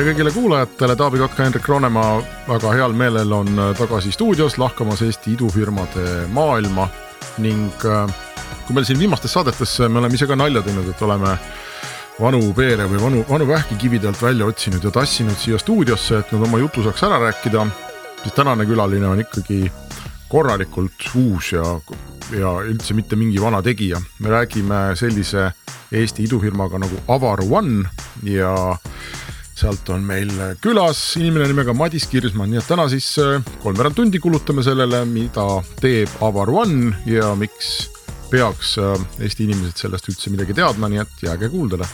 tere kõigile kuulajatele, Taavi Kotka, Hendrik Roonemaa väga heal meelel on äh, tagasi stuudios lahkamas Eesti idufirmade maailma ning äh, kui meil siin viimastes saadetes, me oleme ise ka nalja teinud, et oleme vanu peere või vanu, vanu vähki kividelt välja otsinud ja tassinud siia stuudiosse, et nad oma jutu saaks ära rääkida, siis tänane külaline on ikkagi korralikult uus ja, ja üldse mitte mingi vana tegija. me räägime sellise Eesti idufirmaga nagu Avar One ja sealt on meil külas inimene nimega Madis Kirsman, et täna siis äh, kolmveerand tundi kulutame sellele, mida teeb Avar One ja miks peaks äh, Eesti inimesed sellest üldse midagi teadma, nii et jääge kuuldele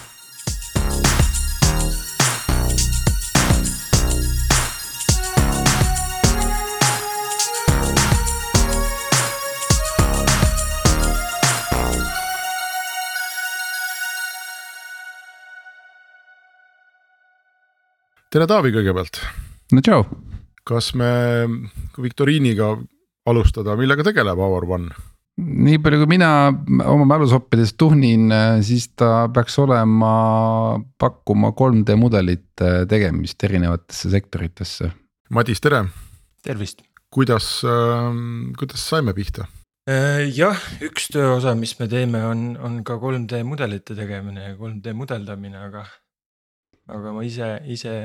tere, Taavi kõigepealt. no tšau. kas me viktoriiniga alustada, millega tegeleb Avar One? nii palju, kui mina oma mälusoppides tuhnin, siis ta peaks olema, pakkuma 3D mudelite tegemist erinevatesse sektoritesse. Madis, tere. tervist. kuidas äh,, kuidas saime pihta? Äh, jah, üks tööosa, mis me teeme, on, on ka 3D mudelite tegemine ja 3D mudeldamine, aga, aga ma ise, ise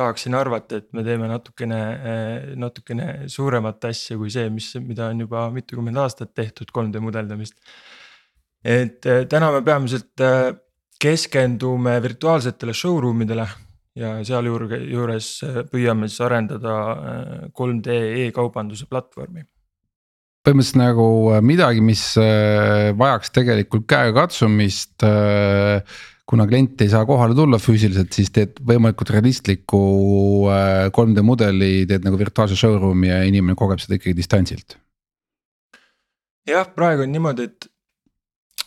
tahaksin arvata, et me teeme natukene, eh, natukene suuremat asja kui see, mis, mida on juba mitukümmend aastat tehtud 3D mudeldamist. et eh, täna me peamiselt eh, keskendume virtuaalsetele showroom idele ja sealjuures, juures püüame siis arendada 3D e-kaubanduse platvormi põhimõtteliselt nagu midagi, mis vajaks tegelikult käegakatsumist kuna klient ei saa kohale tulla füüsiliselt, siis teed võimalikult realistliku 3D äh, mudeli, teed nagu virtuaalse showroom'i ja inimene kogeb seda ikkagi distantsilt. jah, praegu on niimoodi, et,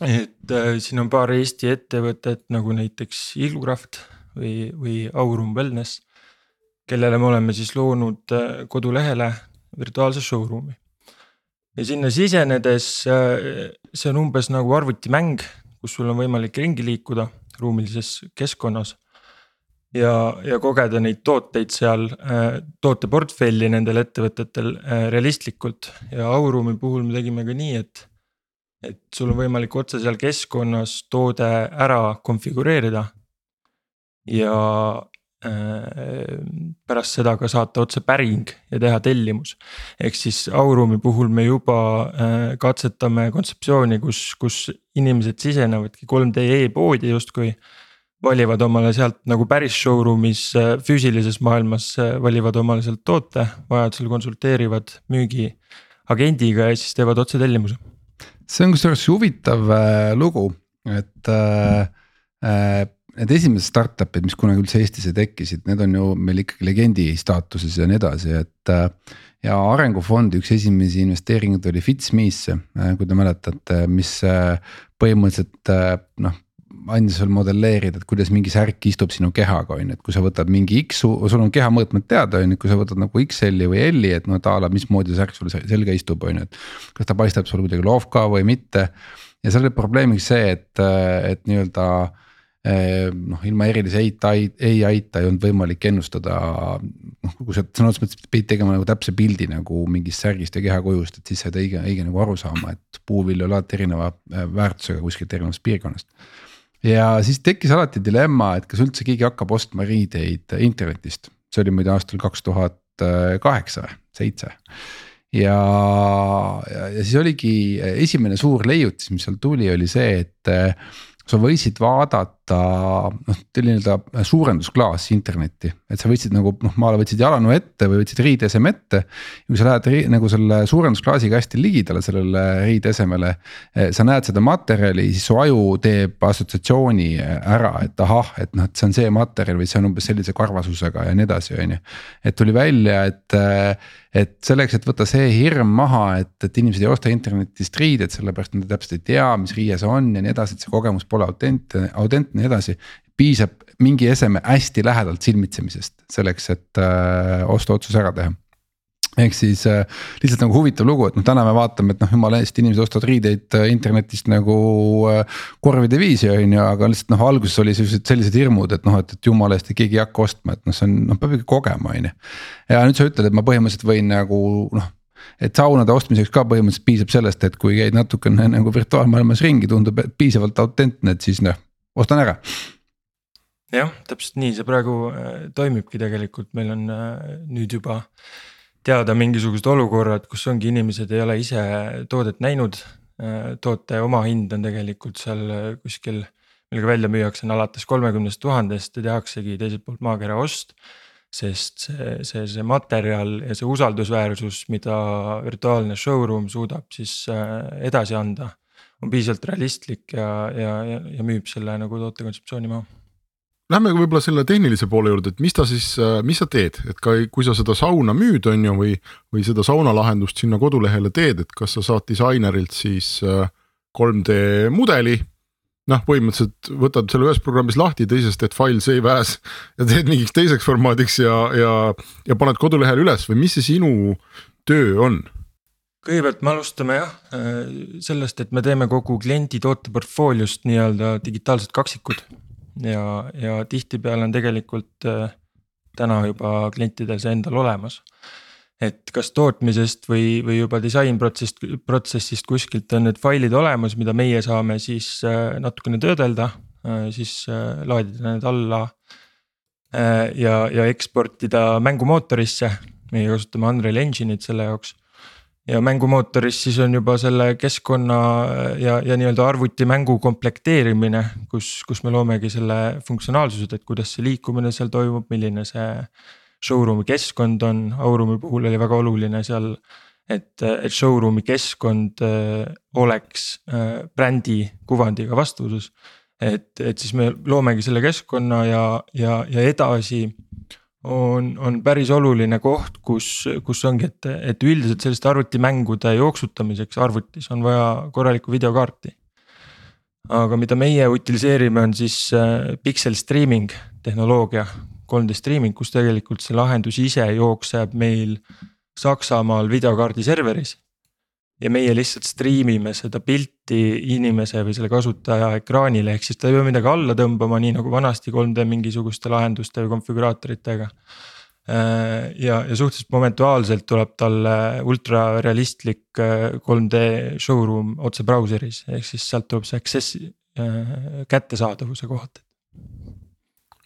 et äh, siin on paar Eesti ettevõtet nagu näiteks Iluraft või, või Aurum Wellness. kellele me oleme siis loonud äh, kodulehele virtuaalse showroom'i. ja sinna sisenedes äh, see on umbes nagu arvutimäng, kus sul on võimalik ringi liikuda ruumilises keskkonnas. ja, ja kogeda neid tooteid seal, äh, tooteportfelli nendel ettevõtetel äh, realistlikult ja Auruumi puhul me tegime ka nii, et. et sul on võimalik otse seal keskkonnas toode ära konfigureerida. ja pärast seda ka saata otse päring ja teha tellimus. ehk siis Auruumi puhul me juba katsetame kontseptsiooni, kus, kus inimesed sisenevadki 3D e-poodi justkui. valivad omale sealt nagu päris showroom'is äh, füüsilises maailmas äh, valivad omale sealt toote, vajadusel konsulteerivad müügiagendiga ja siis teevad otsetellimuse. see on kusjuures huvitav äh, lugu, et äh, äh, need esimesed startup'id, mis kunagi üldse Eestisse tekkisid, need on ju meil ikkagi legendi staatuses ja nii edasi, et ja arengufondi üks esimesi investeeringuid oli Fitzme'sse, äh, kui te mäletate, mis äh, põhimõtteliselt äh, noh andis sul modelleerida, et kuidas mingi särk istub sinu kehaga, on ju, et kui sa võtad mingi X, sul on keha mõõtmed teada, on ju, kui sa võtad nagu XL-i või L-i, et no a la mismoodi särk sul selga istub, on ju, et. kas ta paistab sul kuidagi loovka või mitte. ja seal oli probleemiks see, et, et nii-öelda Ehm, noh, ilma erilise ai-ta ei olnud võimalik ennustada. noh, kui sa sõna otseses mõttes pidid tegema nagu täpse pildi nagu mingist särgist ja kehakujust, et siis said õige, õige nagu aru saama, et puuvilju on alati erineva äh, väärtusega kuskilt erinevast piirkonnast. ja siis tekkis alati dilemma, et kas üldse keegi hakkab ostma riideid internetist, see oli muide aastal kaks tuhat kaheksa, seitse ja, ja, ja siis oligi esimene suur leiutis, mis seal tuli, oli see, et sa võisid vaadata noh, nii-öelda suurendusklaas internetti, et sa võtsid nagu noh, maale võtsid jalanõu ette või võtsid riideseme ette. kui sa lähed nagu selle suurendusklaasiga hästi ligidale sellele riideesemele, eh, sa näed seda materjali, siis su aju teeb assotsiatsiooni ära, et ahah, et noh, et see on see materjal või see on umbes sellise karvasusega ja nii edasi, on ju. et tuli välja, et eh, et selleks, et võtta see hirm maha, et, et inimesed ei osta internetist riideid, sellepärast nad täpselt ei tea, mis riie see on ja nii edasi, et see kogemus pole autentne, autentne ja nii edasi. piisab mingi eseme hästi lähedalt silmitsemisest selleks, et äh, ostuotsus ära teha. ehk siis äh, lihtsalt nagu huvitav lugu, et noh, täna me vaatame, et noh, jumala eest, inimesed ostavad riideid äh, internetist nagu äh, korvide viisi on ju, aga lihtsalt noh, alguses oli sellised, sellised hirmud, et noh, et, et jumala eest keegi ei hakka ostma, et noh, see on noh, peab ikka kogema, on ju. ja nüüd sa ütled, et ma põhimõtteliselt võin nagu noh et saunade ostmiseks ka põhimõtteliselt piisab sellest, et kui käid natukene nagu virtuaalmaailmas ringi, tundub piisavalt autentne, et siis noh, ostan ära jah, täpselt nii see praegu äh, toimibki tegelikult, meil on äh, nüüd juba teada mingisugused olukorrad, kus ongi inimesed ei ole ise toodet näinud. Äh, toote omahind on tegelikult seal kuskil, millega välja müüakse, on alates kolmekümnest tuhandest ja tehaksegi teiselt poolt maakera ost. sest see, see, see materjal ja see usaldusväärsus, mida virtuaalne showroom suudab siis edasi anda, on piisavalt realistlik ja, ja, ja, ja müüb selle nagu toote kontseptsiooni maha Lähme võib-olla selle tehnilise poole juurde, et mis ta siis, äh, mis sa teed, et ka kui sa seda sauna müüd, on ju, või, või seda saunalahendust sinna kodulehele teed, et kas sa saad disainerilt siis 3D äh, mudeli. noh, põhimõtteliselt võtad selle ühes programmis lahti, teises teed file save as ja teed mingiks teiseks formaadiks ja, ja, ja paned kodulehele üles või mis see sinu töö on? Kõigepealt me alustame jah sellest, et me teeme kogu kliendi tooteportfooliost nii-öelda digitaalsed kaksikud ja, ja tihtipeale on tegelikult äh, täna juba klientidel see endal olemas. et kas tootmisest või, või juba disainprotsessist, protsessist kuskilt on need failid olemas, mida meie saame siis äh, natukene töödelda, äh, siis laadida need alla. ja, ja eksportida mängumootorisse, meie kasutame Unreal Engine'it selle jaoks ja mängumootoris siis on juba selle keskkonna ja, ja nii-öelda arvutimängu komplekteerimine, kus, kus me loomegi selle funktsionaalsused, et kuidas see liikumine seal toimub, milline see. Showroom'i keskkond on, Aurumi puhul oli väga oluline seal, et, et showroom'i keskkond äh, oleks äh, brändi kuvandiga vastuses. et, et siis me loomegi selle keskkonna ja, ja, ja edasi on, on päris oluline koht, kus, kus ongi, et, et üldiselt selliste arvutimängude jooksutamiseks arvutis on vaja korralikku videokaarti. aga mida meie utiliseerime, on siis äh, pixel streaming tehnoloogia, 3D streaming, kus tegelikult see lahendus ise jookseb meil Saksamaal videokaardi serveris ja meie lihtsalt striimime seda pilti inimese või selle kasutaja ekraanile, ehk siis ta ei pea midagi alla tõmbama, nii nagu vanasti 3D mingisuguste lahenduste või konfiguraatoritega. Äh, ja, ja suhteliselt momentuaalselt tuleb talle ultrarealistlik 3D äh, showroom otse brauseris, ehk siis sealt tuleb see access äh, kättesaadavuse kohta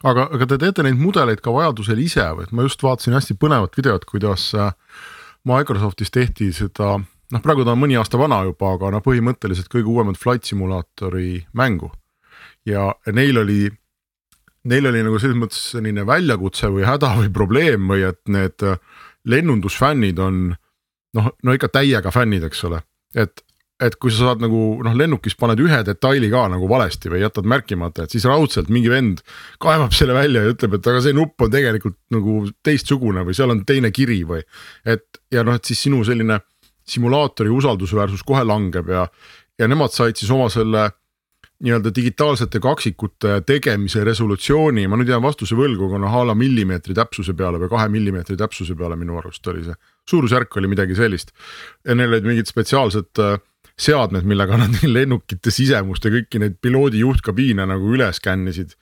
aga, aga te teete neid mudeleid ka vajadusel ise või, et ma just vaatasin hästi põnevat videot, kuidas Microsoftis tehti seda noh, praegu ta on mõni aasta vana juba, aga noh, põhimõtteliselt kõige uuemat flight simulaatori mängu. ja neil oli, neil oli nagu selles mõttes selline väljakutse või häda või probleem või et need lennundusfännid on noh, no ikka täiega fännid, eks ole, et et kui sa saad nagu noh, lennukis paned ühe detaili ka nagu valesti või jätad märkimata, et siis raudselt mingi vend kaevab selle välja ja ütleb, et aga see nupp on tegelikult nagu teistsugune või seal on teine kiri või. et ja noh, et siis sinu selline simulaatori usaldusväärsus kohe langeb ja, ja nemad said siis oma selle nii-öelda digitaalsete kaksikute tegemise resolutsiooni, ma nüüd jään vastuse võlgu, aga noh a la millimeetri täpsuse peale või kahe millimeetri täpsuse peale minu arust oli see. suurusjärk oli midagi sellist ja neil olid mingid spetsiaalsed äh, seadmed, millega nad lennukite sisemust ja kõiki neid piloodi juhtkabiine nagu üle skännisid.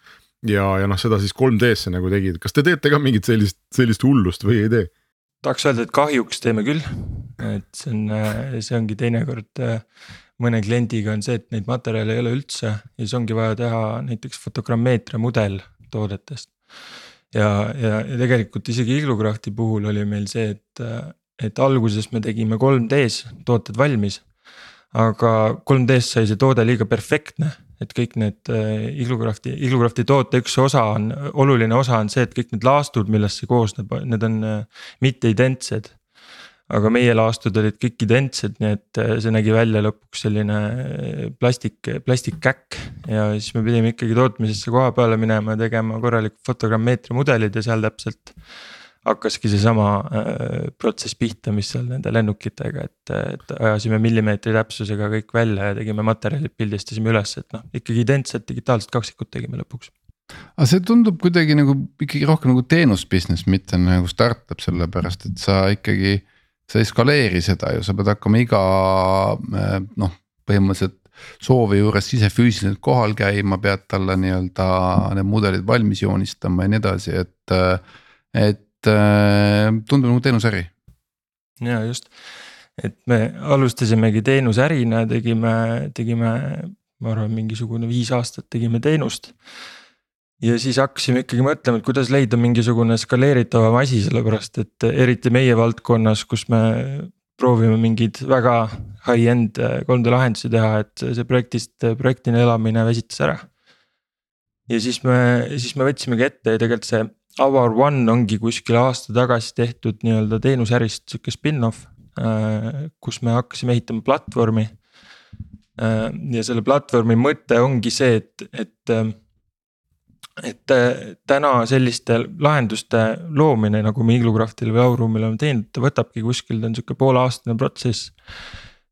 ja, ja noh, seda siis 3D-sse nagu tegid, kas te teete ka mingit sellist, sellist hullust või ei tee? tahaks öelda, et kahjuks teeme küll, et see on, see ongi teinekord mõne kliendiga on see, et neid materjale ei ole üldse ja siis ongi vaja teha näiteks fotogrammeetria mudel toodetest. ja, ja, ja tegelikult isegi Iglocrafti puhul oli meil see, et, et alguses me tegime 3D-s tooted valmis. aga 3D-s sai see toode liiga perfektne et kõik need äh, Iglocrafti, Iglocrafti toote üks osa on, oluline osa on see, et kõik need laastud, millest see koosneb, need on äh, mitte identsed. Aga meie laastud olid kõik identsed, nii et äh, see nägi välja lõpuks selline plastik, plastikkäkk. ja siis me pidime ikkagi tootmisesse koha peale minema ja tegema korralikud fotogrammeetria mudelid ja seal täpselt hakkaski seesama äh, protsess pihta, mis seal nende lennukitega, et, et ajasime millimeetri täpsusega kõik välja ja tegime materjalid, pildistasime üles, et noh, ikkagi identset digitaalset kaksikut tegime lõpuks. aga see tundub kuidagi nagu ikkagi rohkem nagu teenus business, mitte nagu startup, sellepärast et sa ikkagi sa ei skaleeri seda ju, sa pead hakkama iga äh, noh, põhimõtteliselt soovi juures ise füüsiliselt kohal käima, pead talle nii-öelda need mudelid valmis joonistama ja nii edasi, et, et tundub nagu teenusäri. ja just, et me alustasimegi teenusärina, tegime, tegime, ma arvan, mingisugune viis aastat tegime teenust ja siis hakkasime ikkagi mõtlema, et kuidas leida mingisugune skaleeritavam asi, sellepärast et eriti meie valdkonnas, kus me proovime mingeid väga high-end 3D lahendusi teha, et see projektist projektina elamine väsitas ära. ja siis me, siis me võtsimegi ette ja tegelikult see Our One ongi kuskil aasta tagasi tehtud nii-öelda teenusärist sihuke spin-off, äh, kus me hakkasime ehitama platvormi. Äh, ja selle platvormi mõte ongi see, et, et äh, et äh, täna selliste lahenduste loomine, nagu me Iglocraftil või Auruumil oleme teinud, ta võtabki kuskil, ta on sihuke pooleaastane protsess.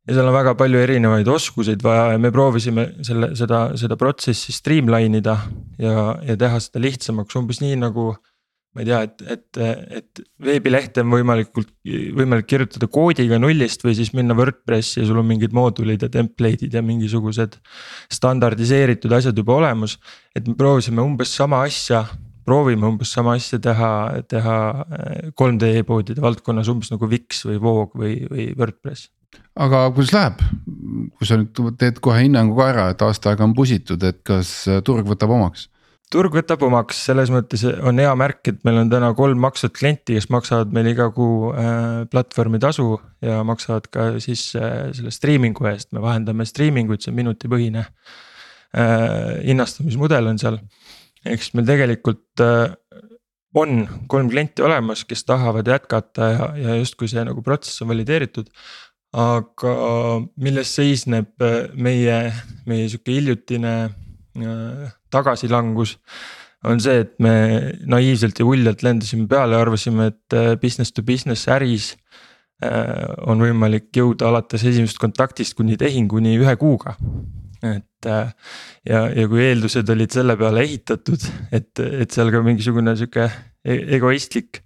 ja seal on väga palju erinevaid oskuseid vaja ja me proovisime selle, seda, seda protsessi streamline ida ja, ja teha seda lihtsamaks, umbes nii nagu ma ei tea, et, et, et veebilehte on võimalikult, võimalik kirjutada koodiga nullist või siis minna Wordpressi ja sul on mingid moodulid ja template'id ja mingisugused standardiseeritud asjad juba olemas. et me proovisime umbes sama asja, proovime umbes sama asja teha, teha 3D eh, e-poodide valdkonnas umbes nagu Wix või Voog või, või Wordpress aga kuidas läheb, kui sa nüüd teed kohe hinnangu ka ära, et aasta aega on pusitud, et kas turg võtab omaks? Turg võtab omaks, selles mõttes on hea märk, et meil on täna kolm maksvat klienti, kes maksavad meil iga kuu äh, platvormi tasu ja maksavad ka siis äh, selle striimingu eest, me vahendame striiminguid, see on minutipõhine äh,. hinnastamismudel on seal, ehk siis meil tegelikult on kolm klienti olemas, kes tahavad jätkata ja, ja justkui see nagu protsess on valideeritud aga milles seisneb meie, meie sihuke hiljutine tagasilangus on see, et me naiivselt ja uljalt lendasime peale arvasime, et äh, business to business äris äh, on võimalik jõuda alates esimesest kontaktist kuni tehinguni ühe kuuga. et ja, ja kui eeldused olid selle peale ehitatud, et, et seal ka mingisugune sihuke e-, egoistlik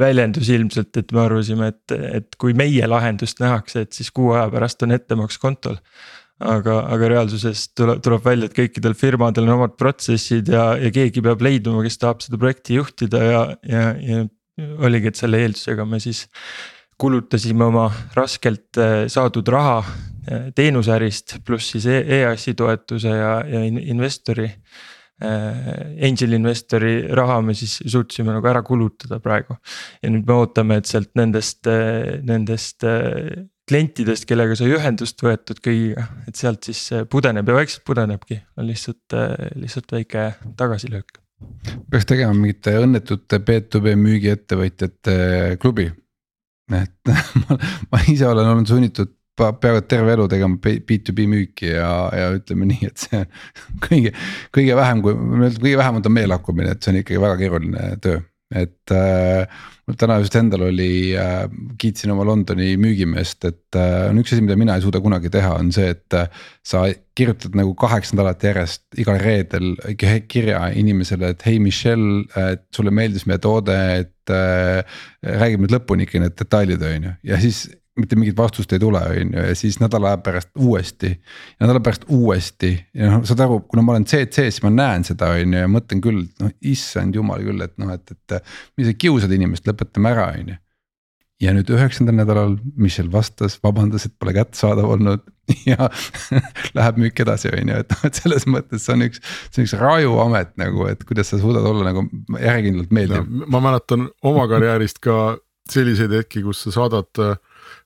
väljendus ilmselt, et me arvasime, et, et kui meie lahendust nähakse, et siis kuu aja pärast on ettemaks kontol aga, aga reaalsuses tuleb, tuleb välja, et kõikidel firmadel on omad protsessid ja, ja keegi peab leiduma, kes tahab seda projekti juhtida ja, ja, ja oligi, et selle eeldusega me siis kulutasime oma raskelt eh, saadud raha eh, teenuseärist pluss siis EAS-i toetuse ja, ja investori eh, angel investori raha me siis suutsime nagu ära kulutada praegu. ja nüüd me ootame, et sealt nendest, nendest klientidest, kellega sai ühendust võetud kõigiga, et sealt siis pudeneb ja vaikselt pudenebki, on lihtsalt, lihtsalt väike tagasilöök. peaks tegema mingite õnnetute B2B müügiettevõtjate klubi. et ma, ma ise olen olnud sunnitud peaaegu terve elu tegema B2B müüki ja, ja ütleme nii, et see kõige, kõige vähem, kui kõige vähem on ta meelakkumine, et see on ikkagi väga keeruline töö et äh, mul täna just endal oli äh,, kiitsin oma Londoni müügimeest, et äh, on üks asi, mida mina ei suuda kunagi teha, on see, et äh,. sa kirjutad nagu kaheksa nädalat järjest igal reedel kirja inimesele, et hei Michelle, et sulle meeldis meie toode, et äh, räägib nüüd lõpuni ikka need detailid, on ju, ja siis mitte mingit vastust ei tule, on ju, ja siis nädala aja pärast uuesti. nädala pärast uuesti ja noh, saad aru, kuna ma olen CC-s, ma näen seda, on ju, ja mõtlen küll, noh issand jumal küll, et noh, et, et. mis sa kiusad inimest, lõpetame ära, on ju. ja nüüd üheksandal nädalal Michel vastas, vabandas, et pole kättesaadav olnud ja läheb müük edasi, on ju, et noh, et selles mõttes see on üks, see on üks raju amet nagu, et kuidas sa suudad olla nagu järjekindlalt meeldiv. ma mäletan oma karjäärist ka selliseid hetki, kus sa saadad äh,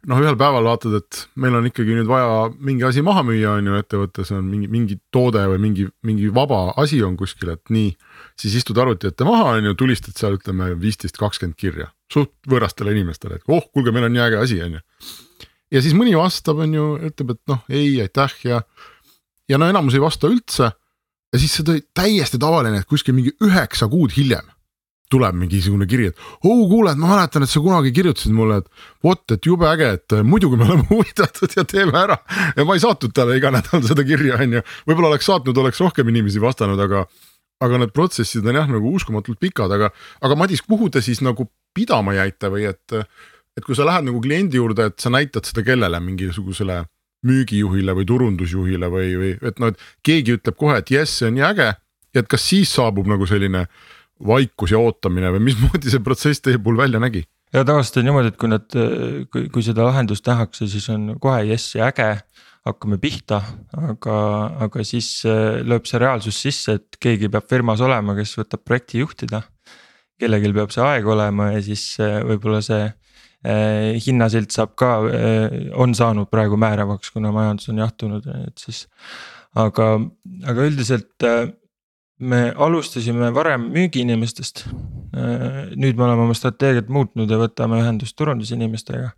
noh, ühel päeval vaatad, et meil on ikkagi nüüd vaja mingi asi maha müüa, on ju, ettevõttes on mingi, mingi toode või mingi, mingi vaba asi on kuskil, et nii. siis istud arvuti ette maha, on ju, tulistad seal ütleme viisteist, kakskümmend kirja suht võõrastele inimestele, et oh, kuulge, meil on nii äge asi, on ju. ja siis mõni vastab, on ju, ütleb, et noh, ei, aitäh ja, ja no enamus ei vasta üldse. ja siis see tõi täiesti tavaline, et kuskil mingi üheksa kuud hiljem tuleb mingisugune kiri, et oh kuule, et ma mäletan, et sa kunagi kirjutasid mulle, et vot, et jube äge, et äh, muidugi me oleme huvitatud ja teeme ära. ja ma ei saatnud talle iga nädal seda kirja, on ju, võib-olla oleks saatnud, oleks rohkem inimesi vastanud, aga. aga need protsessid on jah nagu uskumatult pikad, aga, aga Madis, kuhu te siis nagu pidama jäite või et, et kui sa lähed nagu kliendi juurde, et sa näitad seda kellele mingisugusele müügijuhile või turundusjuhile või, või et noh, et keegi ütleb kohe, et jess, see on nii äge. et kas siis saabub nagu selline vaikus ja ootamine või mismoodi see protsess teie puhul välja nägi? ja tavaliselt on niimoodi, et kui nad, kui, kui seda lahendust nähakse, siis on kohe jess ja äge hakkame pihta, aga, aga siis äh, lööb see reaalsus sisse, et keegi peab firmas olema, kes võtab projekti juhtida. kellelgi peab see aeg olema ja siis äh, võib-olla see eh, hinnasilt saab ka eh,, on saanud praegu määravaks, kuna majandus on jahtunud, et siis. aga, aga üldiselt eh, me alustasime varem müügiinimestest. nüüd me oleme oma strateegiat muutnud ja võtame ühendust turundusinimestega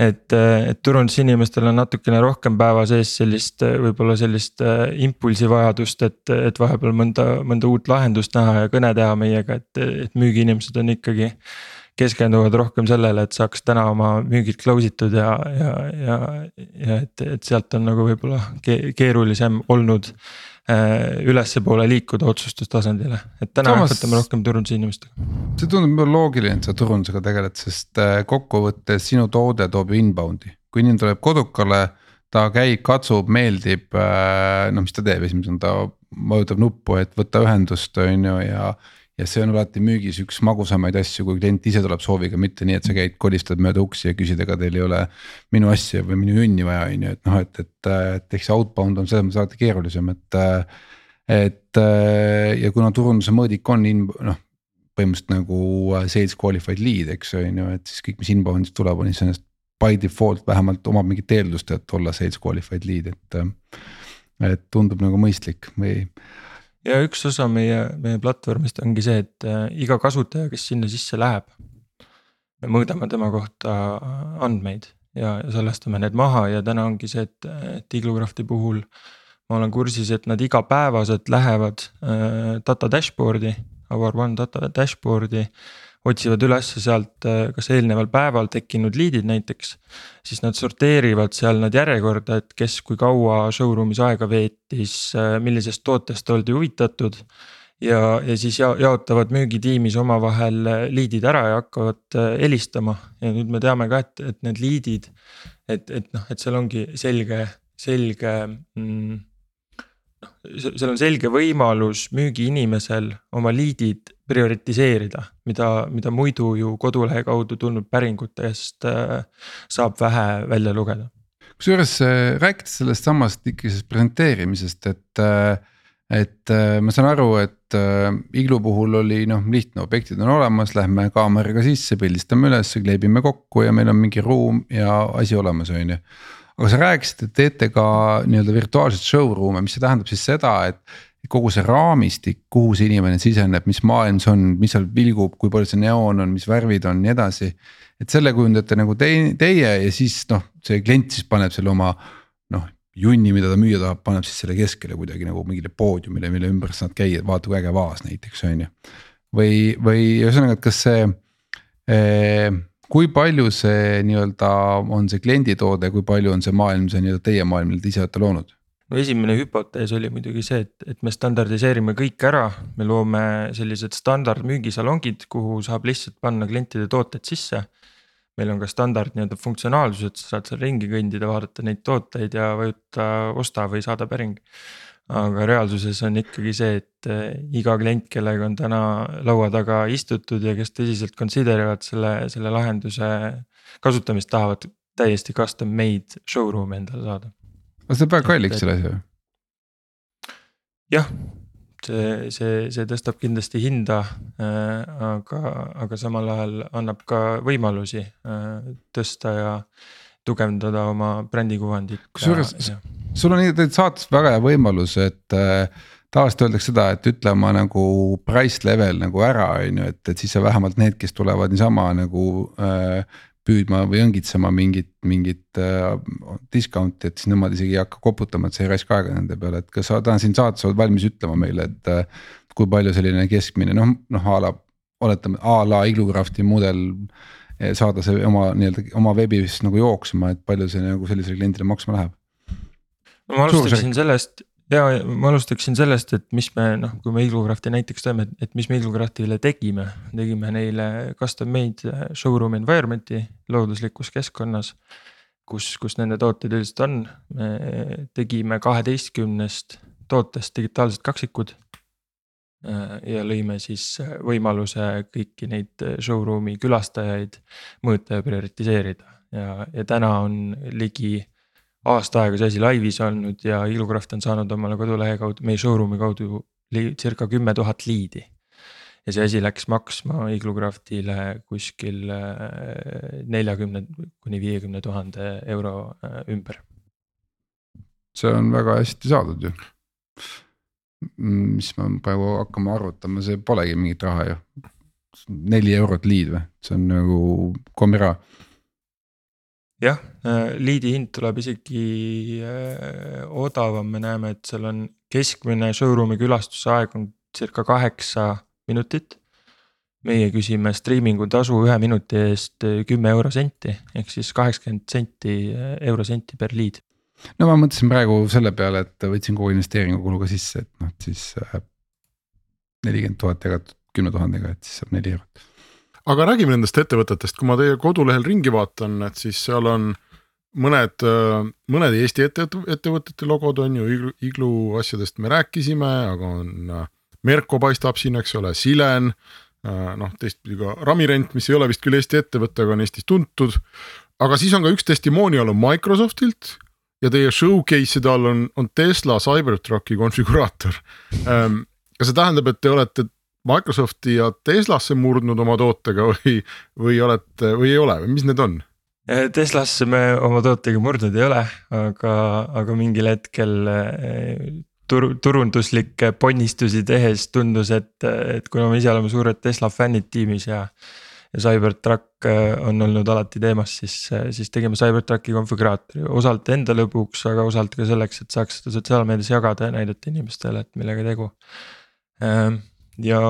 et, et turundusinimestel on natukene rohkem päeva sees sellist, võib-olla sellist äh, impulsivajadust, et, et vahepeal mõnda, mõnda uut lahendust näha ja kõne teha meiega, et, et müügiinimesed on ikkagi. keskenduvad rohkem sellele, et saaks täna oma müügid close itud ja, ja, ja, ja et, et sealt on nagu võib-olla keerulisem olnud ülespoole liikuda otsustustasandile, et täna Samas, võtame rohkem turundusinimestega. see tundub mulle loogiline, et sa turundusega tegeled, sest äh, kokkuvõttes sinu toode toob ju inbound'i, kui inimene tuleb kodukale. ta käib, katsub, meeldib, äh, no mis ta teeb, esimesena ta vajutab nuppu, et võtta ühendust, on ju, ja ja see on alati müügis üks magusamaid asju, kui klient ise tuleb sooviga, mitte nii, et sa käid, kolistad mööda uksi ja küsid, ega teil ei ole. minu asja või minu junni vaja, on ju, et noh, et, et, et eks see outbound on selles mõttes alati keerulisem, et. et ja kuna turunduse mõõdik on in-, noh põhimõtteliselt nagu sales qualified lead, eks on ju, et siis kõik, mis inbound'ist tuleb, on iseenesest by default vähemalt omab mingit eeldust, et olla sales qualified lead, et. et tundub nagu mõistlik või ja üks osa meie, meie platvormist ongi see, et äh, iga kasutaja, kes sinna sisse läheb. me mõõdame tema kohta andmeid ja, ja salvestame need maha ja täna ongi see, et, et Iglocrafti puhul. ma olen kursis, et nad igapäevaselt lähevad äh, data dashboard'i, Our One data dashboard'i otsivad üles sealt äh, kas eelneval päeval tekkinud liidid näiteks. siis nad sorteerivad seal nad järjekorda, et kes kui kaua showroom'is aega veetis, äh, millisest tootest oldi huvitatud. ja, ja siis ja, jaotavad müügitiimis omavahel äh, liidid ära ja hakkavad helistama ja nüüd me teame ka, et, et need liidid. et, et noh, et seal ongi selge, selge mm, seal on selge võimalus müügiinimesel oma liidid prioritiseerida, mida, mida muidu ju kodulehe kaudu tulnud päringutest äh, saab vähe välja lugeda. kusjuures äh, rääkides sellest samast ikkagi sellest presenteerimisest, et äh, et ma saan aru, et iglu puhul oli noh, lihtne, objektid on olemas, lähme kaameraga sisse, pildistame üles, kleebime kokku ja meil on mingi ruum ja asi olemas, on ju. Aga sa rääkisid, et teete ka nii-öelda virtuaalseid showroom'e, mis see tähendab siis seda, et kogu see raamistik, kuhu see inimene siseneb, mis maailm see on, mis seal vilgub, kui palju see neoon on, mis värvid on, nii edasi. et selle kujundate nagu teie, teie ja siis noh, see klient siis paneb selle oma noh junni, mida ta müüa tahab, paneb siis selle keskele kuidagi nagu mingile poodiumile, mille ümber sa saad käia, vaata kui äge vaas näiteks on ju. või, või ühesõnaga, et kas see eh, kui palju see nii-öelda on see kliendi toode, kui palju on see maailm, see nii-öelda teie maailm, mille te ise olete loonud? no esimene hüpotees oli muidugi see, et, et me standardiseerime kõik ära, me loome sellised standardmüügisalongid, kuhu saab lihtsalt panna klientide tooted sisse. meil on ka standard nii-öelda funktsionaalsused, sa saad seal ringi kõndida, vaadata neid tooteid ja vajuta osta või saada päring. Aga reaalsuses on ikkagi see, et eh, iga klient, kellega on täna laua taga istutud ja kes tõsiselt consider ivad selle, selle lahenduse kasutamist, tahavad täiesti custom made showroom'i endale saada aga see teeb väga kalliks selle asja. jah, see, see, see tõstab kindlasti hinda äh,, aga, aga samal ajal annab ka võimalusi äh, tõsta ja tugevdada oma brändikuvandit. kusjuures sul on tegelikult saates väga hea võimalus, et äh, tavaliselt öeldakse seda, et ütle oma nagu price level nagu ära, on ju, et, et siis sa vähemalt need, kes tulevad niisama nagu äh, püüdma või õngitsema mingit, mingit äh, discount'i, et siis nemad isegi ei hakka koputama, et sa ei raiska aega nende peale, et kas sa täna siin saates oled valmis ütlema meile, et äh,. kui palju selline keskmine noh, noh a la oletame a la Iglocrafti mudel eh, saada see oma nii-öelda oma veebis nagu jooksma, et palju see nagu sellisele kliendile maksma läheb? no ma alustaksin sellest, ja ma alustaksin sellest, et mis me noh, kui me Iglocrafti näiteks teeme, et mis me Iglocraftile tegime, tegime neile custom made showroom environment'i looduslikus keskkonnas. kus, kus nende tooted üldiselt on, me tegime kaheteistkümnest tootest digitaalsed kaksikud. Ja lõime siis võimaluse kõiki neid showroom'i külastajaid mõõta ja prioritiseerida ja, ja täna on ligi aasta aega see asi laivis olnud ja Ilucraft on saanud omale kodulehe kaudu, meie showroom'i kaudu circa kümme tuhat liidi. ja see asi läks maksma Iglucraftile kuskil äh, neljakümne kuni viiekümne tuhande euro äh, ümber. see on väga hästi saadud ju. Mis me praegu hakkame arvutama, see polegi mingit raha ju. neli eurot liid või, see on nagu kommiraha jah, äh, liidi hind tuleb isegi äh, odavam, me näeme, et seal on keskmine showroom'i külastuse aeg on circa kaheksa minutit. meie küsime striimingu tasu ühe minuti eest äh, kümme eurosenti ehk siis kaheksakümmend senti eurosenti per liid. No ma mõtlesin praegu selle peale, et võtsin kogu investeeringukulu ka sisse, et noh, siis nelikümmend tuhat jagatud kümne tuhandega, et siis saab neli eurot aga räägime nendest ettevõtetest, kui ma teie kodulehel ringi vaatan, et siis seal on mõned, mõned Eesti ette, ettevõtete logod on ju, Iglu, Iglu asjadest me rääkisime, aga on Merko paistab siin, eks ole, Silen. noh, teistpidi ka Ramirent, mis ei ole vist küll Eesti ettevõte, aga on Eestis tuntud. aga siis on ka üks testimonial on Microsoftilt ja teie showcase'ide all on, on Tesla Cybertrucki konfiguraator. kas see tähendab, et te olete Microsofti ja Teslasse murdnud oma tootega või, või olete või ei ole või mis need on? Teslasse me oma tootega murdnud ei ole, aga, aga mingil hetkel eh, tur-, turunduslikke ponnistusi tehes tundus, et, et kuna me ise oleme suured Tesla fännid tiimis ja. Ja Cybertruck eh, on olnud alati teemas, siis, siis tegime Cybertrucki konfiguraatori osalt enda lõbuks, aga osalt ka selleks, et saaks seda sotsiaalmeedias jagada ja näidata inimestele, et millega tegu ehm, ja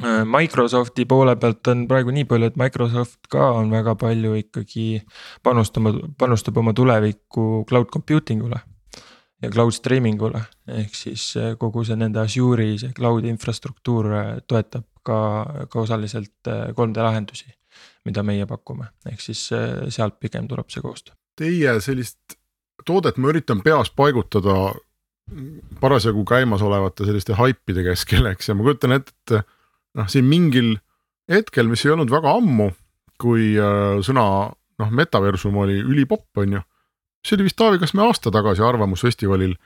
äh, Microsofti poole pealt on praegu nii palju, et Microsoft ka on väga palju ikkagi panustama, panustab oma tulevikku cloud computing ule. Ja cloud streaming ule, ehk siis äh, kogu see nende Azure'i see cloud infrastruktuur äh, toetab ka, ka osaliselt 3D lahendusi. mida meie pakume, ehk siis sealt pigem tuleb see koostöö. Teie sellist toodet ma üritan peas paigutada parasjagu käimasolevate selliste haipide keskel, eks, ja ma kujutan ette, et noh, siin mingil hetkel, mis ei olnud väga ammu, kui äh, sõna noh, metaversum oli ülipopp, on ju. See oli vist Taavi, kas me aasta tagasi Arvamusfestivalil,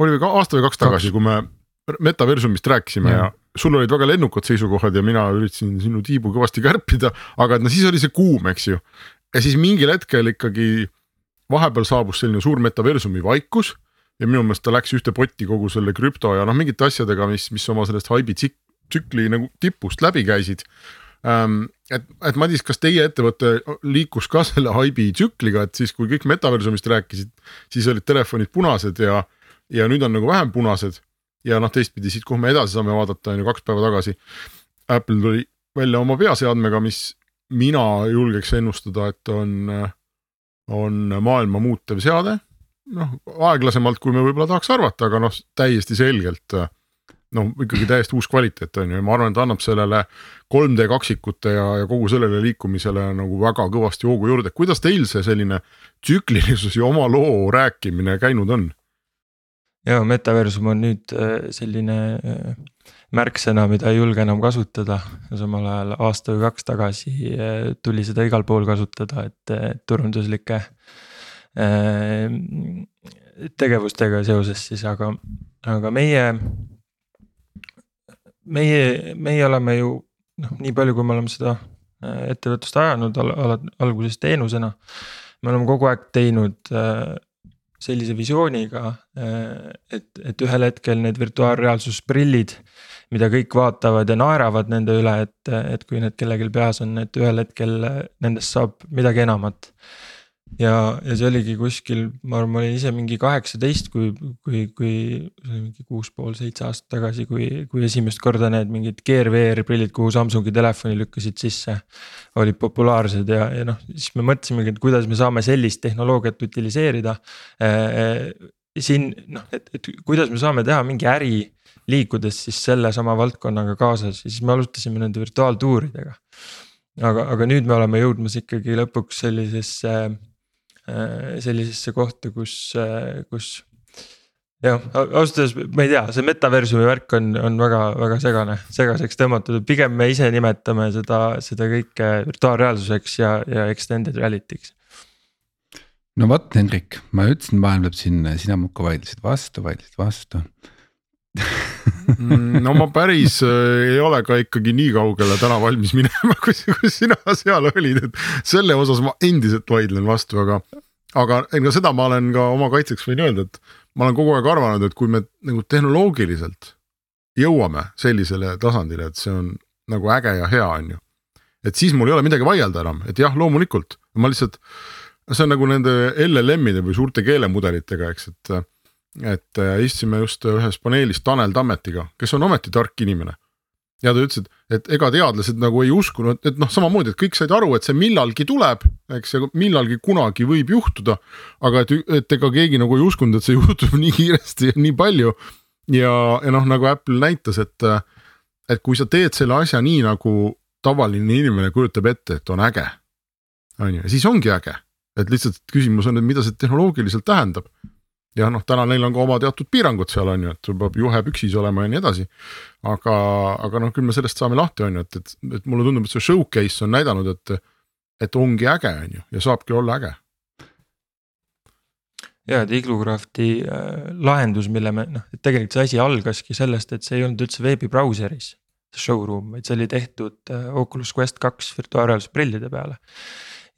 oli või ka aasta või kaks tagasi, kui me metaversumist rääkisime ja. ja sul olid väga lennukad seisukohad ja mina üritasin sinu tiibu kõvasti kärpida, aga et no siis oli see kuum, eks ju. ja siis mingil hetkel ikkagi vahepeal saabus selline suur metaversumi vaikus ja minu meelest ta läks ühte potti kogu selle krüpto ja noh, mingite asjadega, mis, mis oma sellest haibi tsükli nagu tipust läbi käisid ähm,. Et, et Madis, kas teie ettevõte liikus ka selle haibi tsükliga, et siis, kui kõik metaversumist rääkisid, siis olid telefonid punased ja, ja nüüd on nagu vähem punased. ja noh, teistpidi siit, kuhu me edasi saame vaadata, on ju kaks päeva tagasi. Apple tuli välja oma peaseadmega, mis mina julgeks ennustada, et on, on maailma muutev seade noh, aeglasemalt, kui me võib-olla tahaks arvata, aga noh, täiesti selgelt noh, ikkagi täiesti uus kvaliteet on ju ja ma arvan, et annab sellele 3D kaksikute ja, ja kogu sellele liikumisele nagu väga kõvasti hoogu juurde, kuidas teil see selline tsüklilisus ja oma loo rääkimine käinud on? ja metaversum on nüüd äh, selline äh, märksõna, mida ei julge enam kasutada samal ajal aasta või kaks tagasi äh, tuli seda igal pool kasutada, et turunduslike tegevustega seoses siis, aga, aga meie. Meie, meie oleme ju noh, nii palju, kui me oleme seda äh, ettevõtlust ajanud al, al, alguses teenusena. me oleme kogu aeg teinud äh, sellise visiooniga, äh, et, et ühel hetkel need virtuaalreaalsusprillid mida kõik vaatavad ja naeravad nende üle, et, et kui need kellelgi peas on, et ühel hetkel nendest saab midagi enamat ja, ja see oligi kuskil, ma arvan, ma olin ise mingi kaheksateist, kui, kui, kui see oli mingi kuus pool seitse aastat tagasi, kui, kui esimest korda need mingid Gear VR prillid, kuhu Samsungi telefoni lükkasid sisse. olid populaarsed ja, ja noh, siis me mõtlesimegi, et kuidas me saame sellist tehnoloogiat utiliseerida. siin noh, et, et kuidas me saame teha mingi äri liikudes siis sellesama valdkonnaga kaasas ja siis me alustasime nende virtuaaltuuridega. aga, aga nüüd me oleme jõudmas ikkagi lõpuks sellisesse, äh, sellisesse kohta, kus, äh, kus. jah, ausalt öeldes ma ei tea, see metaversumi värk on, on väga, väga segane, segaseks tõmmatud, pigem me ise nimetame seda, seda kõike virtuaalreaalsuseks ja, ja extended reality'ks no vot, Hendrik, ma ütlesin, maailm läheb sinna ja sina muudkui vaidlesid vastu, vaidlesid vastu no ma päris äh, ei ole ka ikkagi nii kaugele täna valmis minema, kui, kui sina seal olid, et selle osas ma endiselt vaidlen vastu, aga. aga ega seda ma olen ka oma kaitseks võin öelda, et ma olen kogu aeg arvanud, et kui me nagu tehnoloogiliselt jõuame sellisele tasandile, et see on nagu äge ja hea, on ju. et siis mul ei ole midagi vaielda enam, et jah, loomulikult ma lihtsalt, see on nagu nende LLM-ide või suurte keelemudelitega, eks, et et äh, istusime just ühes paneelis Tanel Tammetiga, kes on ometi tark inimene. ja ta ütles, et, et ega teadlased nagu ei uskunud, et noh, samamoodi, et kõik said aru, et see millalgi tuleb, eks ja millalgi kunagi võib juhtuda. aga et, et ega keegi nagu ei uskunud, et see juhtub nii kiiresti ja nii palju. ja, ja noh, nagu Apple näitas, et, et kui sa teed selle asja nii nagu tavaline inimene kujutab ette, et on äge. on ju, siis ongi äge, et lihtsalt küsimus on, et mida see tehnoloogiliselt tähendab ja noh, täna neil on ka oma teatud piirangud seal on ju, et sul peab juhe püksis olema ja nii edasi. aga, aga noh, küll me sellest saame lahti, on ju, et, et, et mulle tundub, et see showcase on näidanud, et, et ongi äge, on ju, ja saabki olla äge. ja, et Iglocrafti äh, lahendus, mille me noh, et tegelikult see asi algaski sellest, et see ei olnud üldse veebibrauseris. see showroom, vaid see oli tehtud äh, Oculus Quest kaks virtuaalreaalsusprillide peale.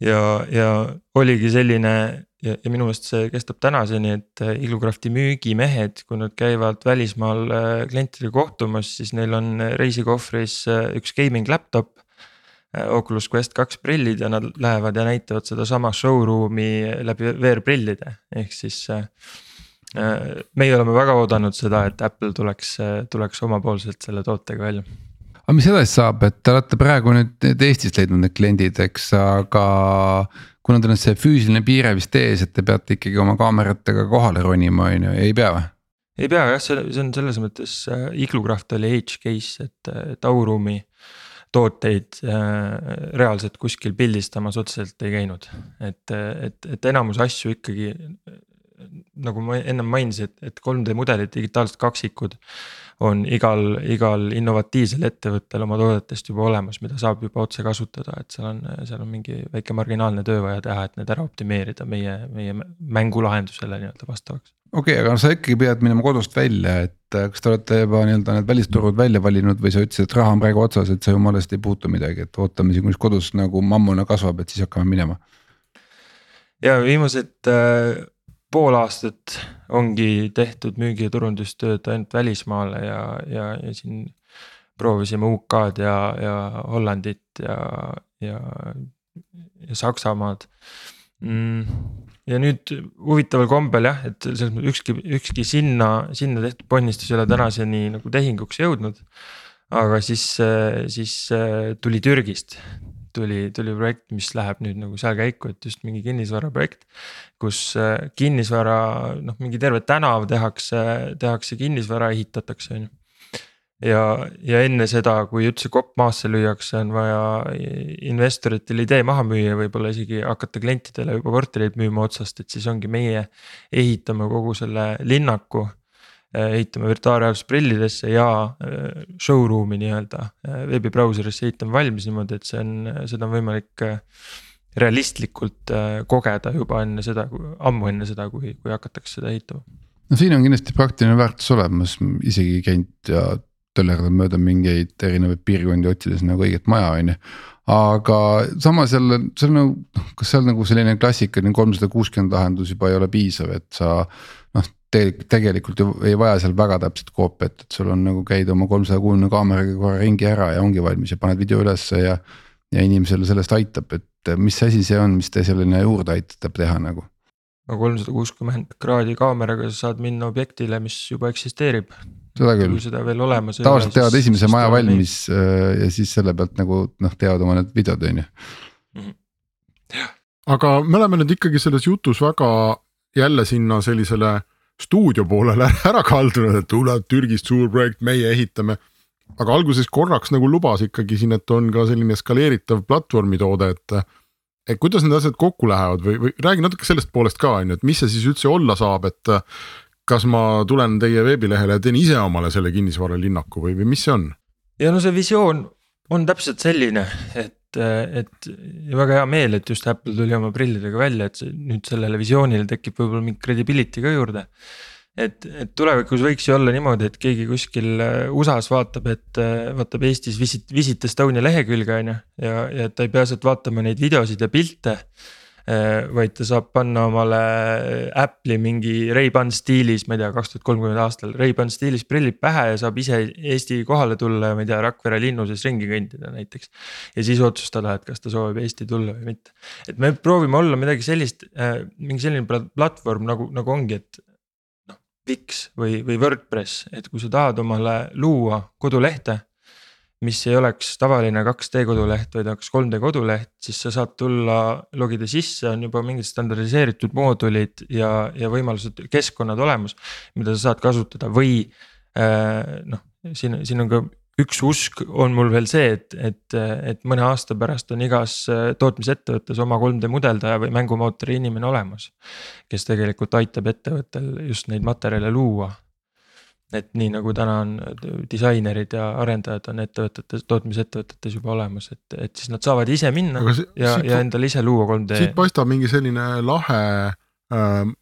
ja, ja oligi selline ja, ja minu meelest see kestab tänaseni, et äh, Ilukrafti müügimehed, kui nad käivad välismaal äh, klientidega kohtumas, siis neil on reisikohvris äh, üks gaming laptop. Oculus Quest kaks prillid ja nad lähevad ja näitavad sedasama showroom'i läbi VR-prillide, ehk siis meie oleme väga oodanud seda, et Apple tuleks, tuleks omapoolselt selle tootega välja aga mis edasi saab, et te olete praegu nüüd Eestist leidnud need kliendid, eks, aga kuna teil on see füüsiline piire vist ees, et te peate ikkagi oma kaameratega kohale ronima, on ju, ei pea või? ei pea jah, see, see on selles mõttes äh, Iglocraft oli edge case, et, et auruumi tooteid äh, reaalselt kuskil pildistamas otseselt ei käinud. et, et, et enamus asju ikkagi nagu ma ennem mainisin, et, et 3D mudelid, digitaalsed kaksikud on igal, igal innovatiivsel ettevõttel oma toodetest juba olemas, mida saab juba otse kasutada, et seal on, seal on mingi väike marginaalne töö vaja teha, et need ära optimeerida meie, meie mängulahendusele nii-öelda vastavaks. okei okay,, aga sa ikkagi pead minema kodust välja, et äh, kas te olete juba nii-öelda need välisturud välja valinud või sa ütlesid, et raha on praegu otsas, et sa jumalast ei puutu midagi, et ootame siin, kuni kodus nagu mammuna kasvab, et siis hakkame minema. ja viimased äh, pool aastat ongi tehtud müügi- ja turundustööd ainult välismaale ja, ja, ja siin proovisime UK-d ja, ja Hollandit ja, ja, ja Saksamaad mm ja nüüd huvitaval kombel jah, et selles mõttes ükski, ükski sinna, sinna tehtud ponnistus ei ole tänaseni nagu tehinguks jõudnud. aga siis, siis tuli Türgist tuli, tuli projekt, mis läheb nüüd nagu seal käiku, et just mingi kinnisvaraprojekt. Kus äh, kinnisvara, noh, mingi terve tänav tehakse, tehakse kinnisvara, ehitatakse, on ju ja, ja enne seda, kui üldse kopp maasse lüüakse, on vaja investoritel idee maha müüa, võib-olla isegi hakata klientidele juba kortereid müüma otsast, et siis ongi meie ehitame kogu selle linnaku Äh, ehitame virtuaalreaalsusprillidesse ja äh, showroom'i nii-öelda veebibrauserisse ehitame valmis niimoodi, et see on, seda on võimalik realistlikult kogeda juba enne seda, ammu enne seda, kui, kui hakatakse seda ehitama. no siin on kindlasti praktiline väärtus olemas, isegi käinud ja töllerdanud mööda mingeid erinevaid piirkondi otsides nagu õiget maja, on ju aga samas jälle, see on nagu, noh, kas seal nagu selline klassikaline kolmsada kuuskümmend lahendus juba ei ole piisav, et sa te tegelikult ju ei vaja seal väga täpset koopiat, et sul on nagu käid oma kolmesaja kuuekümne kaameraga korra ringi ära ja ongi valmis ja paned video ülesse ja. ja inimesele sellest aitab, et mis asi see on, mis te selline juurde aitab teha nagu? no kolmsada kuuskümmend kraadi kaameraga sa saad minna objektile, mis juba eksisteerib. seda küll. kui seda veel olemas ei ole. tavaliselt teevad esimese maja valmis nii. Äh, ja siis selle pealt nagu noh, teevad oma need videod on ju. Mhm. aga me oleme nüüd ikkagi selles jutus väga jälle sinna sellisele stuudio poolele ära kaldunud, et tuleb Türgist suur projekt, meie ehitame. Aga alguses korraks nagu lubas ikkagi siin, et on ka selline skaleeritav platvormi toode, et. et kuidas need asjad kokku lähevad või, või räägi natuke sellest poolest ka on ju, et mis see siis üldse olla saab, et. kas ma tulen teie veebilehele ja teen ise omale selle kinnisvaralinnaku või, või mis see on? ja no see visioon on täpselt selline, et et ja väga hea meel, et just Apple tuli oma prillidega välja, et nüüd sellele visioonile tekib võib-olla mingi credibility ka juurde. Et, et tulevikus võiks ju olla niimoodi, et keegi kuskil äh, USA-s vaatab, et äh, vaatab Eestis Visit, Visit Estonia lehekülge on ju. ja, ja ta ei pea sealt vaatama neid videosid ja pilte Äh, vaid ta saab panna omale Apple'i mingi Ray-Ban stiilis, ma ei tea, kaks tuhat kolmkümmend aastal Ray-Ban stiilis prillid pähe ja saab ise Eesti kohale tulla ja ma ei tea, Rakvere linnu sees ringi kõndida näiteks. ja siis otsustada, et kas ta soovib Eesti tulla või mitte. et me proovime olla midagi sellist, mingi selline platvorm nagu, nagu ongi, et Wix või, või WordPress, et kui sa tahad omale luua kodulehte mis ei oleks tavaline 2D koduleht, vaid oleks 3D koduleht, siis sa saad tulla, logida sisse, on juba mingid standardiseeritud moodulid ja, ja võimalused, keskkonnad olemas. mida sa saad kasutada või äh, noh, siin, siin on ka üks usk on mul veel see, et, et, et mõne aasta pärast on igas äh, tootmisettevõttes oma 3D mudeldaja või mängumootori inimene olemas. kes tegelikult aitab ettevõttel just neid materjale luua et nii nagu täna on disainerid ja arendajad on ettevõtetes, tootmisettevõtetes juba olemas, et, et siis nad saavad ise minna see, ja, ja endale ise luua 3D. siit paistab mingi selline lahe äh,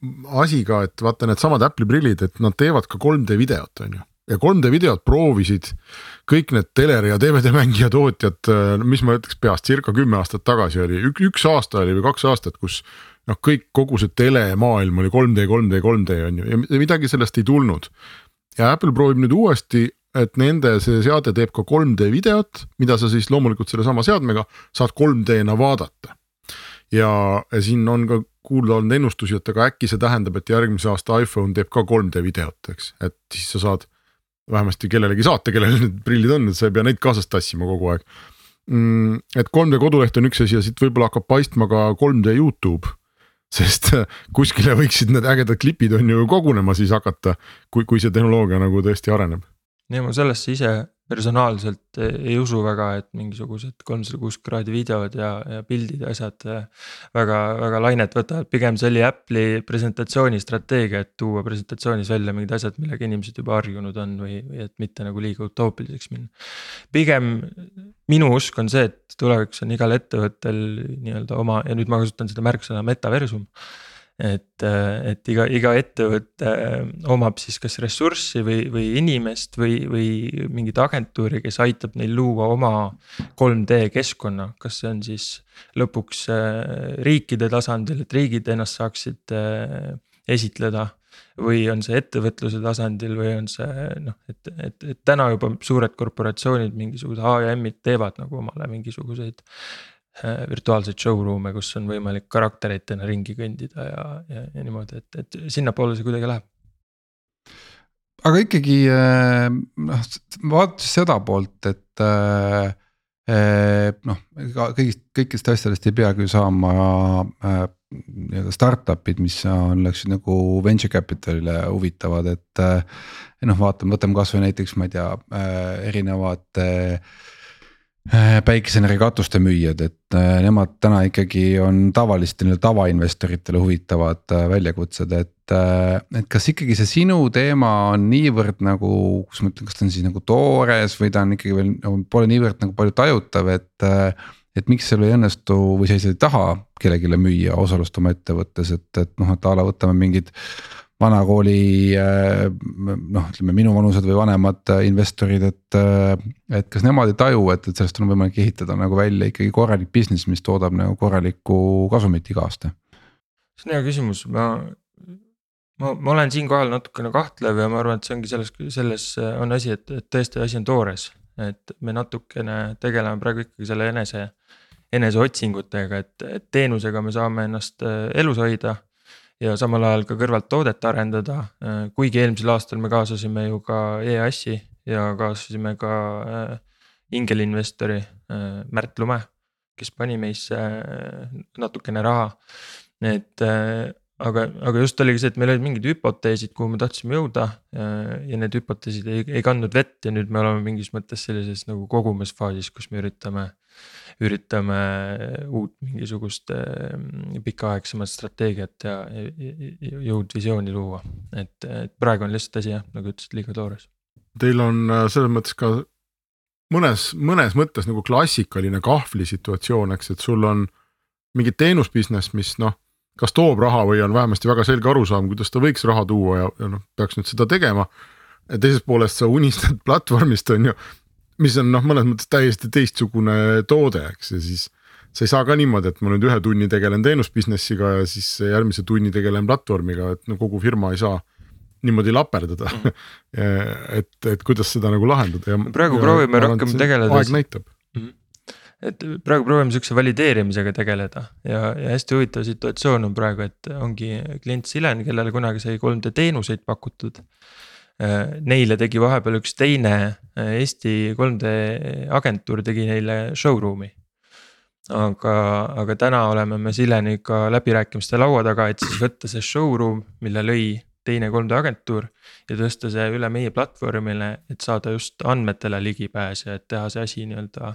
asi ka, et vaata needsamad Apple'i prillid, et nad teevad ka 3D videot, on ju. ja 3D videot proovisid kõik need teleri ja DVD mängija tootjad, mis ma ütleks peast, circa kümme aastat tagasi oli, üks aasta oli või kaks aastat, kus noh, kõik kogu see telemaailm oli 3D, 3D, 3D on ju ja midagi sellest ei tulnud ja Apple proovib nüüd uuesti, et nende see seade teeb ka 3D videot, mida sa siis loomulikult sellesama seadmega saad 3D-na vaadata. ja siin on ka kuulda olnud ennustusi, et aga äkki see tähendab, et järgmise aasta iPhone teeb ka 3D videot, eks, et siis sa saad vähemasti kellelegi saata, kellel need prillid on, et sa ei pea neid kaasas tassima kogu aeg mm,. et 3D koduleht on üks asi ja siit võib-olla hakkab paistma ka 3D Youtube sest kuskile võiksid need ägedad klipid on ju kogunema siis hakata, kui, kui see tehnoloogia nagu tõesti areneb. ja ma sellesse ise personaalselt ei usu väga, et mingisugused kolmsada kuuskümmend kraadi videod ja, ja pildid ja asjad väga, väga lainet võtavad, pigem see oli Apple'i presentatsiooni strateegia, et tuua presentatsioonis välja mingid asjad, millega inimesed juba harjunud on või, või et mitte nagu liiga utoopiliseks minna. pigem minu usk on see, et tulevikus on igal ettevõttel nii-öelda oma ja nüüd ma kasutan seda märksõna metaversum et, et iga, iga ettevõte omab siis kas ressurssi või, või inimest või, või mingit agentuuri, kes aitab neil luua oma 3D keskkonna, kas see on siis lõpuks äh, riikide tasandil, et riigid ennast saaksid äh, esitleda? Või on see ettevõtluse tasandil või on see noh, et, et, et täna juba suured korporatsioonid, mingisugused A ja M-id teevad nagu omale mingisuguseid virtuaalseid showroom'e, kus on võimalik karakteritena ringi kõndida ja, ja, ja niimoodi, et, et sinnapoole see kuidagi läheb. aga ikkagi äh, noh, vaadates seda poolt, et äh, noh, ega kõigist, kõikidest asjadest ei peagi ju saama äh, nii-öelda startup'id, mis on, läksid nagu venture capital'ile huvitavad, et. noh, vaatame, võtame kasvõi näiteks, ma ei tea äh, äh, Äh, päikeseenergia müüjad, et äh, nemad täna ikkagi on tavalistele tavainvestoritele huvitavad äh, väljakutsed, et. et kas ikkagi see sinu teema on niivõrd nagu, kuidas ma ütlen, kas ta on siis nagu toores või ta on ikkagi veel nagu pole niivõrd nagu palju tajutav, et. et miks sul ei õnnestu või sa ei taha kellelegi müüa osalust oma ettevõttes, et, et noh, et a la võtame mingid vanakooli äh, noh, ütleme minuvanused või vanemad äh, investorid, et. Äh, et kas nemad ei taju, et, et sellest on võimalik ehitada nagu välja ikkagi korralik business, mis toodab nagu korralikku kasumit iga aasta? see on hea küsimus, ma, ma, ma olen siinkohal natukene kahtlev ja ma arvan, et see ongi selles, selles on asi, et, et tõesti asi on toores. et me natukene tegeleme praegu ikkagi selle enese, eneseotsingutega, et, et teenusega me saame ennast elus hoida ja samal ajal ka kõrvalt toodet arendada. Äh, kuigi eelmisel aastal me kaasasime ju ka EAS-i ja kaasasime ka äh, ingelinvestori äh, Märt Lume, kes pani meisse natukene raha. et aga, aga just oligi see, et meil olid mingid hüpoteesid, kuhu me tahtsime jõuda ja, need hüpoteesid ei, ei kandnud vett ja nüüd me oleme mingis mõttes sellises nagu kogumisfaasis, kus me üritame. Üritame uut mingisugust mm, pikaaegsemat strateegiat ja, ja jõudvisiooni luua, et, et praegu on lihtsalt asi jah, nagu ütlesid, liiga toores. Teil on äh, selles mõttes ka mõnes, mõnes mõttes nagu klassikaline kahvlisituatsioon, eks, et sul on mingi teenusbusiness, mis noh kas toob raha või on vähemasti väga selge arusaam, kuidas ta võiks raha tuua ja, ja noh, peaks nüüd seda tegema. teisest poolest sa unistad platvormist on ju, mis on noh, mõnes mõttes täiesti teistsugune toode, eks ja siis. sa ei saa ka niimoodi, et ma nüüd ühe tunni tegelen teenus business'iga ja siis järgmise tunni tegelen platvormiga, et no kogu firma ei saa niimoodi laperdada mm. et, et kuidas seda nagu lahendada ja. praegu ja, proovime rohkem tegeleda. aeg näitab mm. -hmm et praegu proovime sihukese valideerimisega tegeleda ja, ja hästi huvitav situatsioon on praegu, et ongi klient Silen, kellele kunagi sai 3D teenuseid pakutud. Äh, neile tegi vahepeal üks teine äh, Eesti 3D agentuur tegi neile showroom'i. aga, aga täna oleme me Sileniga läbirääkimiste laua taga, et siis võtta see showroom, mille lõi teine 3D agentuur ja tõsta see üle meie platvormile, et saada just andmetele ligipääs ja et teha see asi nii-öelda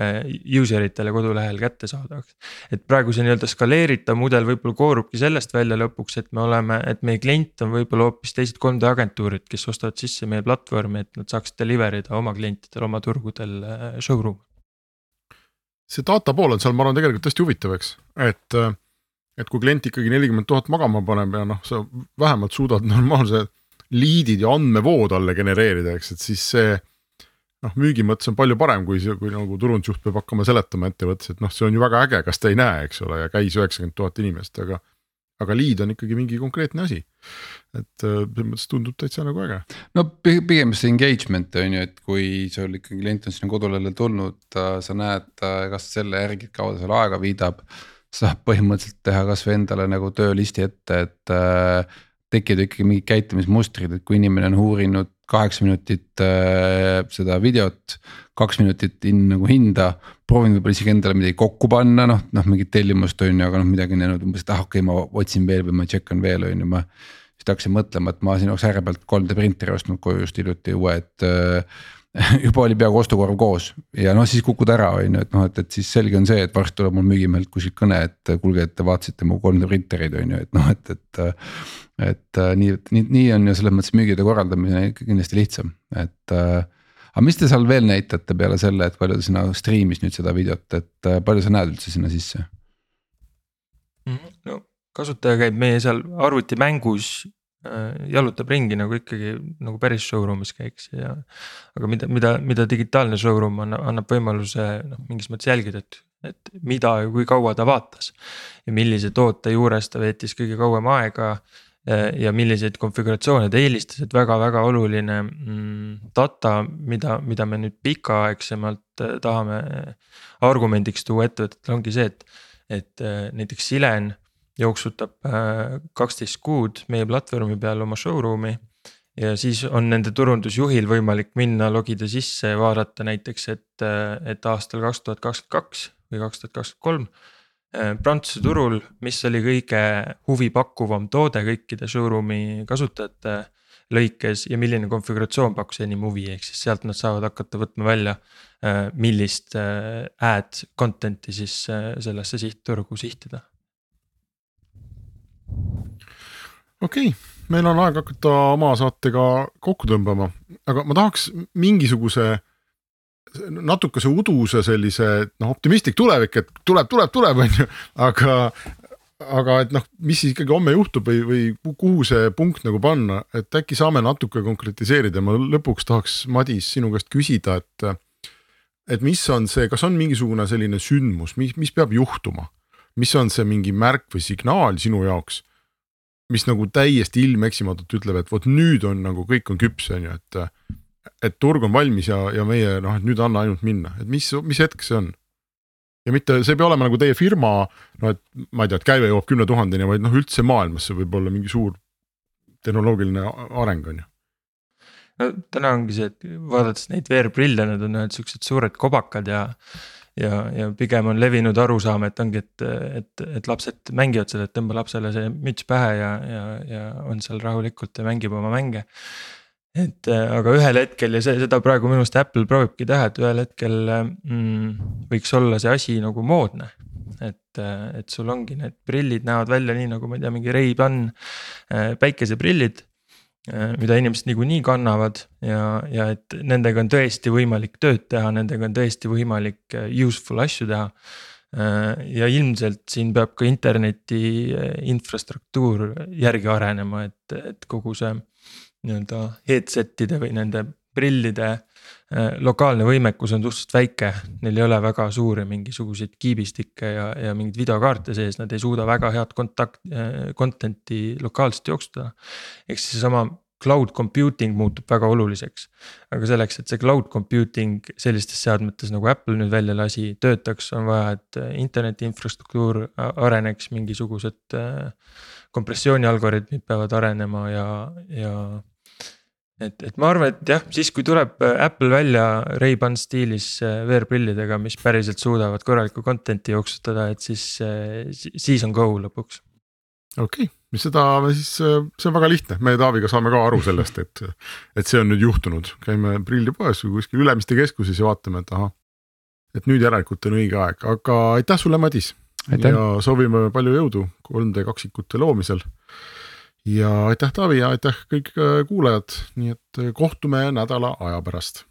user itele kodulehel kättesaadavaks. et praegu see nii-öelda skaleeritav mudel võib-olla koorubki sellest välja lõpuks, et me oleme, et meie klient on võib-olla hoopis teised 3D agentuurid, kes ostavad sisse meie platvormi, et nad saaks deliver ida oma klientidele oma turgudel äh, showroom. see data pool on seal, ma arvan, tegelikult hästi huvitav, eks, et, äh, et kui klient ikkagi nelikümmend tuhat magama paneb ja noh, sa vähemalt suudad normaalse liidid ja andmevoo talle genereerida, eks, et siis see noh, müügi mõttes on palju parem, kui kui nagu turundusjuht peab hakkama seletama ettevõttes, et noh, see on ju väga äge, kas te ei näe, eks ole, ja käis üheksakümmend tuhat inimest, aga. aga lead on ikkagi mingi konkreetne asi. et äh, selles mõttes tundub täitsa nagu äge. no pigem see engagement on ju, et kui sul ikkagi klient on sinna kodulehele tulnud, sa näed, kas selle järgi, kaua ta seal aega viidab. saab põhimõtteliselt teha kasvõi endale nagu töölisti ette, et äh, tekivad ikkagi mingid käitumismustrid, et kui inimene on uurinud kaheksa minutit äh, seda videot, kaks minutit in, nagu hinda. proovin võib-olla isegi endale midagi kokku panna, noh, noh mingit tellimust on ju, aga noh, midagi näinud umbes, et ah okei okay,, ma otsin veel või ma on veel on ju, ma. siis hakkasin mõtlema, et ma siin oleks ääre pealt 3D printeri ostnud koju just hiljuti uue, et äh, juba oli peaaegu ostukorv koos ja noh, siis kukud ära on ju, et noh, et, et siis selge on see, et varsti tuleb mul müügimehelt kuskilt kõne, et kuulge, et te vaatasite mu 3D printereid on ju, et noh, et, et. et nii, nii, nii on ju selles mõttes müügide korraldamine ikka kindlasti lihtsam, et aga mis te seal veel näitate peale selle, et palju te sinna striimis nüüd seda videot, et palju sa näed üldse sinna sisse? Mhm. no kasutaja käib meie seal arvutimängus Äh, jalutab ringi nagu ikkagi nagu päris showroom'is käiks ja. aga mida, mida, mida digitaalne showroom annab, annab võimaluse noh, mingis mõttes jälgida, et, et mida ja kui kaua ta vaatas. ja millise toote juures ta veetis kõige kauem aega äh, ja milliseid konfiguratsioone ta eelistas, et väga-väga oluline mm, data, mida, mida me nüüd pikaaegsemalt äh, tahame argumendiks tuua ettevõtetele ongi see, et, et näiteks Silen jooksutab äh, kaksteist kuud meie platvormi peal oma showroom'i. ja siis on nende turundusjuhil võimalik minna, logida sisse ja vaadata näiteks, et, äh, et aastal kaks tuhat kakskümmend kaks või kaks tuhat kakskümmend kolm. Äh, Prantsuse turul, mis oli kõige huvipakkuvam toode kõikide showroom'i kasutajate lõikes ja milline konfiguratsioon pakkus enim huvi, ehk siis sealt nad saavad hakata võtma välja. millist ad content'i siis sellesse sihtturgu sihtida okei okay,, meil on aeg hakata oma saatega kokku tõmbama, aga ma tahaks mingisuguse natukese uduse sellise noh, optimistlik tulevik, et tuleb, tuleb, tuleb, on ju, aga aga et noh, mis siis ikkagi homme juhtub või, või kuhu see punkt nagu panna, et äkki saame natuke konkretiseerida, ma lõpuks tahaks, Madis, sinu käest küsida, et. et mis on see, kas on mingisugune selline sündmus, mis, mis peab juhtuma, mis on see mingi märk või signaal sinu jaoks mis nagu täiesti ilmeksimatult ütleb, et vot nüüd on nagu kõik on küps, on ju, et. et turg on valmis ja, ja meie noh, et nüüd anna ainult minna, et mis, mis hetk see on? ja mitte, see ei pea olema nagu teie firma, no et ma ei tea, et käive jõuab kümne tuhandeni, vaid noh, üldse maailmas see võib olla mingi suur tehnoloogiline areng, on ju no täna ongi see, et vaadates neid VR-prille, need on ühed siuksed suured kobakad ja ja, ja pigem on levinud arusaam, et ongi, et, et, et lapsed mängivad selle, et tõmba lapsele see müts pähe ja, ja, ja on seal rahulikult ja mängib oma mänge. et aga ühel hetkel ja see, seda praegu minu arust Apple proovibki teha, et ühel hetkel mm, võiks olla see asi nagu moodne et, et sul ongi need prillid näevad välja nii nagu ma ei tea, mingi Ray-Ban päikeseprillid Äh, mida inimesed niikuinii kannavad ja, ja et nendega on tõesti võimalik tööd teha, nendega on tõesti võimalik äh, useful asju teha. Äh, ja ilmselt siin peab ka interneti infrastruktuur järgi arenema, et, et kogu see nii-öelda headset'ide või nende prillide lokaalne võimekus on suhteliselt väike, neil ei ole väga suuri mingisuguseid kiibistikke ja, ja mingeid videokaarte sees, nad ei suuda väga head kontakt, content'i lokaalselt jooksutada. ehk siis seesama cloud computing muutub väga oluliseks. aga selleks, et see cloud computing sellistes seadmetes nagu Apple nüüd välja lasi, töötaks, on vaja, et interneti infrastruktuur areneks, mingisugused kompressiooni algoritmid peavad arenema ja, ja et, et ma arvan, et jah, siis kui tuleb äh, Apple välja Ray-Ban stiilis äh, VR-prillidega, mis päriselt suudavad korralikku content'i jooksutada, et siis, äh, siis on go lõpuks. okei okay., seda me siis, see on väga lihtne, me Taaviga saame ka aru sellest, et, et see on nüüd juhtunud, käime prillipoes või kuskil Ülemiste keskuses ja vaatame, et ahah. et nüüd järelikult on õige aeg, aga aitäh sulle, Madis. ja soovime palju jõudu 3D kaksikute loomisel ja aitäh, Taavi ja aitäh kõik äh, kuulajad, nii et äh, kohtume nädala aja pärast